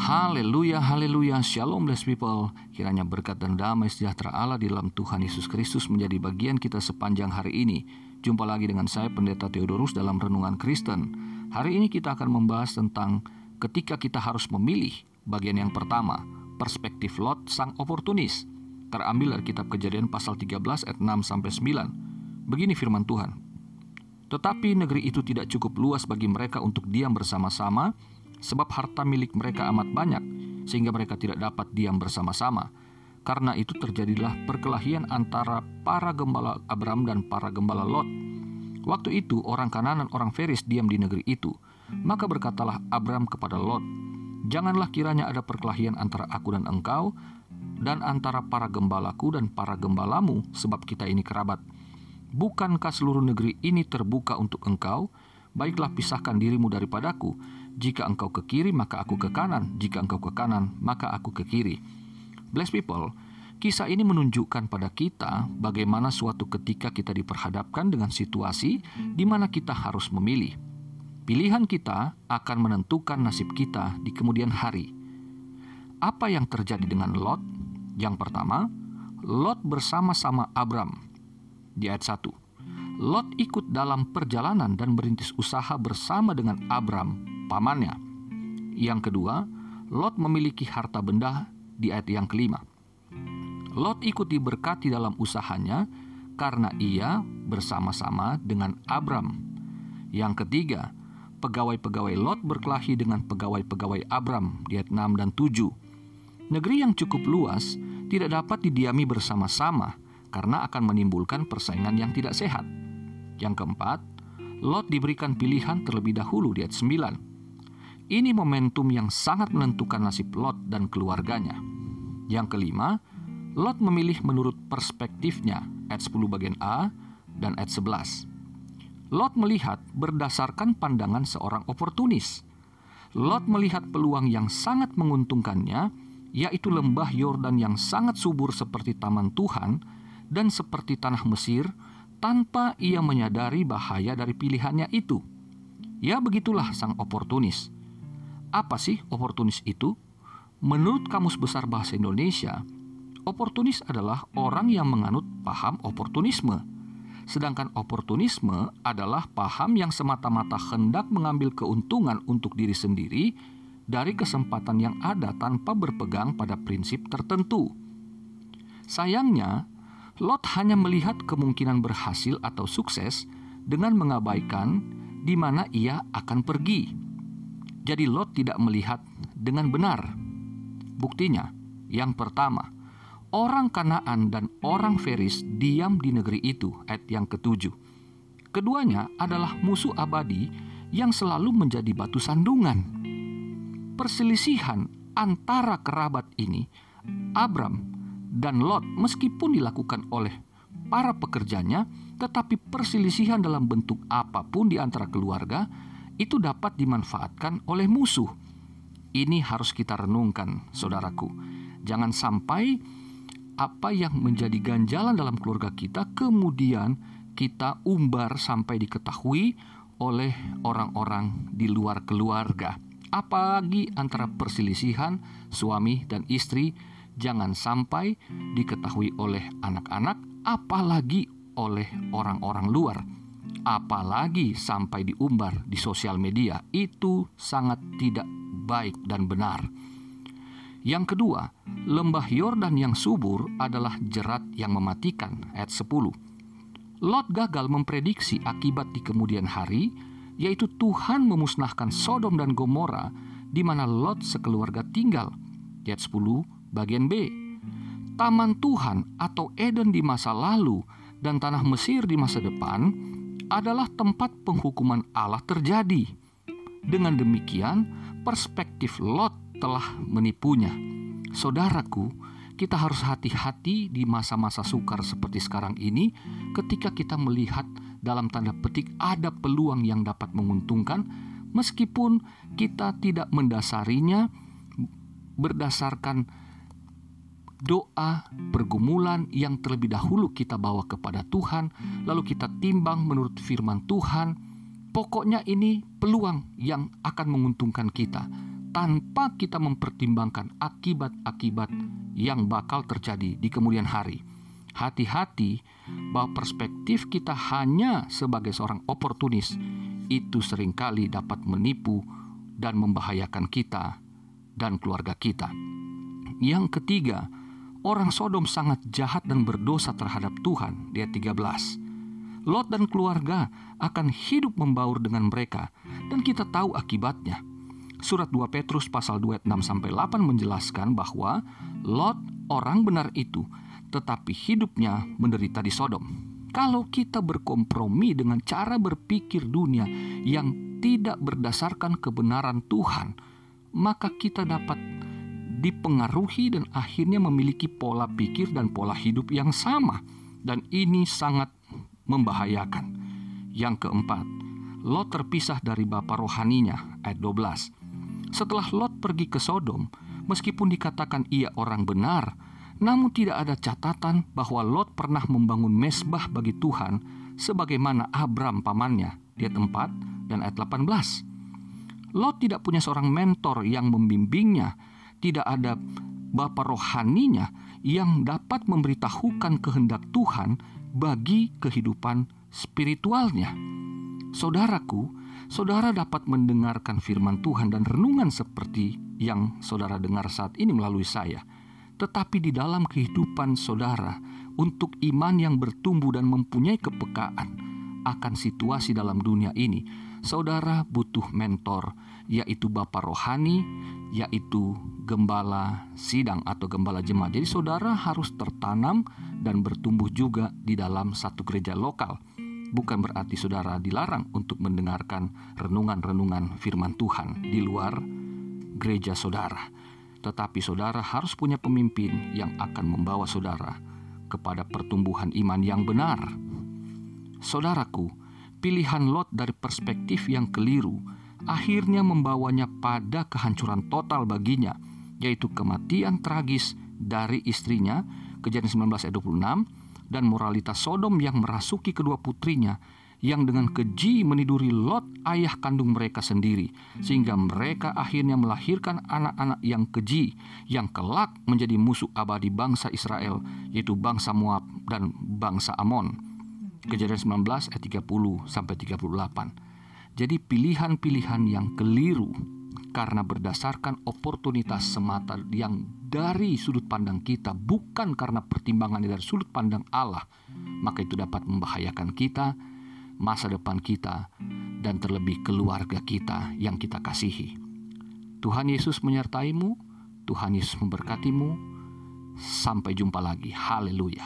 Haleluya, haleluya, shalom blessed people. Kiranya berkat dan damai sejahtera Allah di dalam Tuhan Yesus Kristus menjadi bagian kita sepanjang hari ini. Jumpa lagi dengan saya Pendeta Theodorus dalam Renungan Kristen. Hari ini kita akan membahas tentang ketika kita harus memilih. Bagian yang pertama, perspektif Lot sang oportunis. Terambil dari kitab Kejadian pasal 13 ayat 6 sampai 9. Begini firman Tuhan. Tetapi negeri itu tidak cukup luas bagi mereka untuk diam bersama-sama sebab harta milik mereka amat banyak, sehingga mereka tidak dapat diam bersama-sama. Karena itu terjadilah perkelahian antara para gembala Abram dan para gembala Lot. Waktu itu orang Kanan dan orang Feris diam di negeri itu. Maka berkatalah Abram kepada Lot, Janganlah kiranya ada perkelahian antara aku dan engkau, dan antara para gembalaku dan para gembalamu, sebab kita ini kerabat. Bukankah seluruh negeri ini terbuka untuk engkau? Baiklah pisahkan dirimu daripadaku, jika engkau ke kiri, maka aku ke kanan. Jika engkau ke kanan, maka aku ke kiri. Bless people, kisah ini menunjukkan pada kita bagaimana suatu ketika kita diperhadapkan dengan situasi di mana kita harus memilih. Pilihan kita akan menentukan nasib kita di kemudian hari. Apa yang terjadi dengan Lot? Yang pertama, Lot bersama-sama Abram. Di ayat 1. Lot ikut dalam perjalanan dan berintis usaha bersama dengan Abram pamannya. Yang kedua, Lot memiliki harta benda di ayat yang kelima. Lot ikut diberkati dalam usahanya karena ia bersama-sama dengan Abram. Yang ketiga, pegawai-pegawai Lot berkelahi dengan pegawai-pegawai Abram di ayat 6 dan 7. Negeri yang cukup luas tidak dapat didiami bersama-sama karena akan menimbulkan persaingan yang tidak sehat. Yang keempat, Lot diberikan pilihan terlebih dahulu di ayat 9 ini momentum yang sangat menentukan nasib Lot dan keluarganya. Yang kelima, Lot memilih menurut perspektifnya, ayat 10 bagian A dan ayat 11. Lot melihat berdasarkan pandangan seorang oportunis. Lot melihat peluang yang sangat menguntungkannya, yaitu lembah Yordan yang sangat subur seperti taman Tuhan dan seperti tanah Mesir, tanpa ia menyadari bahaya dari pilihannya itu. Ya begitulah sang oportunis apa sih oportunis itu? Menurut Kamus Besar Bahasa Indonesia, oportunis adalah orang yang menganut paham oportunisme. Sedangkan oportunisme adalah paham yang semata-mata hendak mengambil keuntungan untuk diri sendiri dari kesempatan yang ada tanpa berpegang pada prinsip tertentu. Sayangnya, Lot hanya melihat kemungkinan berhasil atau sukses dengan mengabaikan di mana ia akan pergi. Jadi Lot tidak melihat dengan benar. Buktinya, yang pertama, orang Kanaan dan orang Feris diam di negeri itu, ayat yang ketujuh. Keduanya adalah musuh abadi yang selalu menjadi batu sandungan. Perselisihan antara kerabat ini, Abram dan Lot meskipun dilakukan oleh para pekerjanya, tetapi perselisihan dalam bentuk apa pun di antara keluarga itu dapat dimanfaatkan oleh musuh. Ini harus kita renungkan, saudaraku. Jangan sampai apa yang menjadi ganjalan dalam keluarga kita kemudian kita umbar sampai diketahui oleh orang-orang di luar keluarga. Apalagi antara perselisihan suami dan istri, jangan sampai diketahui oleh anak-anak, apalagi oleh orang-orang luar apalagi sampai diumbar di sosial media, itu sangat tidak baik dan benar. Yang kedua, lembah Yordan yang subur adalah jerat yang mematikan, ayat 10. Lot gagal memprediksi akibat di kemudian hari, yaitu Tuhan memusnahkan Sodom dan Gomora di mana Lot sekeluarga tinggal. Ayat 10 bagian B. Taman Tuhan atau Eden di masa lalu dan tanah Mesir di masa depan adalah tempat penghukuman Allah terjadi. Dengan demikian, perspektif Lot telah menipunya. Saudaraku, kita harus hati-hati di masa-masa sukar seperti sekarang ini ketika kita melihat dalam tanda petik ada peluang yang dapat menguntungkan meskipun kita tidak mendasarinya berdasarkan doa, pergumulan yang terlebih dahulu kita bawa kepada Tuhan, lalu kita timbang menurut firman Tuhan. Pokoknya ini peluang yang akan menguntungkan kita. tanpa kita mempertimbangkan akibat-akibat yang bakal terjadi di kemudian hari. Hati-hati bahwa perspektif kita hanya sebagai seorang oportunis itu sering kali dapat menipu dan membahayakan kita dan keluarga kita. Yang ketiga, orang Sodom sangat jahat dan berdosa terhadap Tuhan. Dia 13. Lot dan keluarga akan hidup membaur dengan mereka dan kita tahu akibatnya. Surat 2 Petrus pasal 26 sampai 8 menjelaskan bahwa Lot orang benar itu tetapi hidupnya menderita di Sodom. Kalau kita berkompromi dengan cara berpikir dunia yang tidak berdasarkan kebenaran Tuhan, maka kita dapat dipengaruhi dan akhirnya memiliki pola pikir dan pola hidup yang sama, dan ini sangat membahayakan. Yang keempat, Lot terpisah dari bapa rohaninya, ayat 12. Setelah Lot pergi ke Sodom, meskipun dikatakan ia orang benar, namun tidak ada catatan bahwa Lot pernah membangun mesbah bagi Tuhan sebagaimana Abram pamannya. Dia tempat dan ayat 18. Lot tidak punya seorang mentor yang membimbingnya, tidak ada bapa rohaninya yang dapat memberitahukan kehendak Tuhan bagi kehidupan spiritualnya. Saudaraku, saudara dapat mendengarkan firman Tuhan dan renungan seperti yang saudara dengar saat ini melalui saya. Tetapi di dalam kehidupan saudara, untuk iman yang bertumbuh dan mempunyai kepekaan akan situasi dalam dunia ini, saudara butuh mentor, yaitu Bapak Rohani, yaitu gembala sidang atau gembala jemaat. Jadi saudara harus tertanam dan bertumbuh juga di dalam satu gereja lokal bukan berarti saudara dilarang untuk mendengarkan renungan-renungan firman Tuhan di luar gereja saudara. Tetapi saudara harus punya pemimpin yang akan membawa saudara kepada pertumbuhan iman yang benar. Saudaraku, pilihan Lot dari perspektif yang keliru akhirnya membawanya pada kehancuran total baginya, yaitu kematian tragis dari istrinya, kejadian 19 ayat 26, dan moralitas Sodom yang merasuki kedua putrinya yang dengan keji meniduri Lot ayah kandung mereka sendiri sehingga mereka akhirnya melahirkan anak-anak yang keji yang kelak menjadi musuh abadi bangsa Israel yaitu bangsa Moab dan bangsa Amon. Kejadian 19 ayat 30 sampai 38. Jadi pilihan-pilihan yang keliru karena berdasarkan oportunitas semata yang dari sudut pandang kita, bukan karena pertimbangan dari sudut pandang Allah, maka itu dapat membahayakan kita, masa depan kita, dan terlebih keluarga kita yang kita kasihi. Tuhan Yesus menyertaimu, Tuhan Yesus memberkatimu. Sampai jumpa lagi. Haleluya.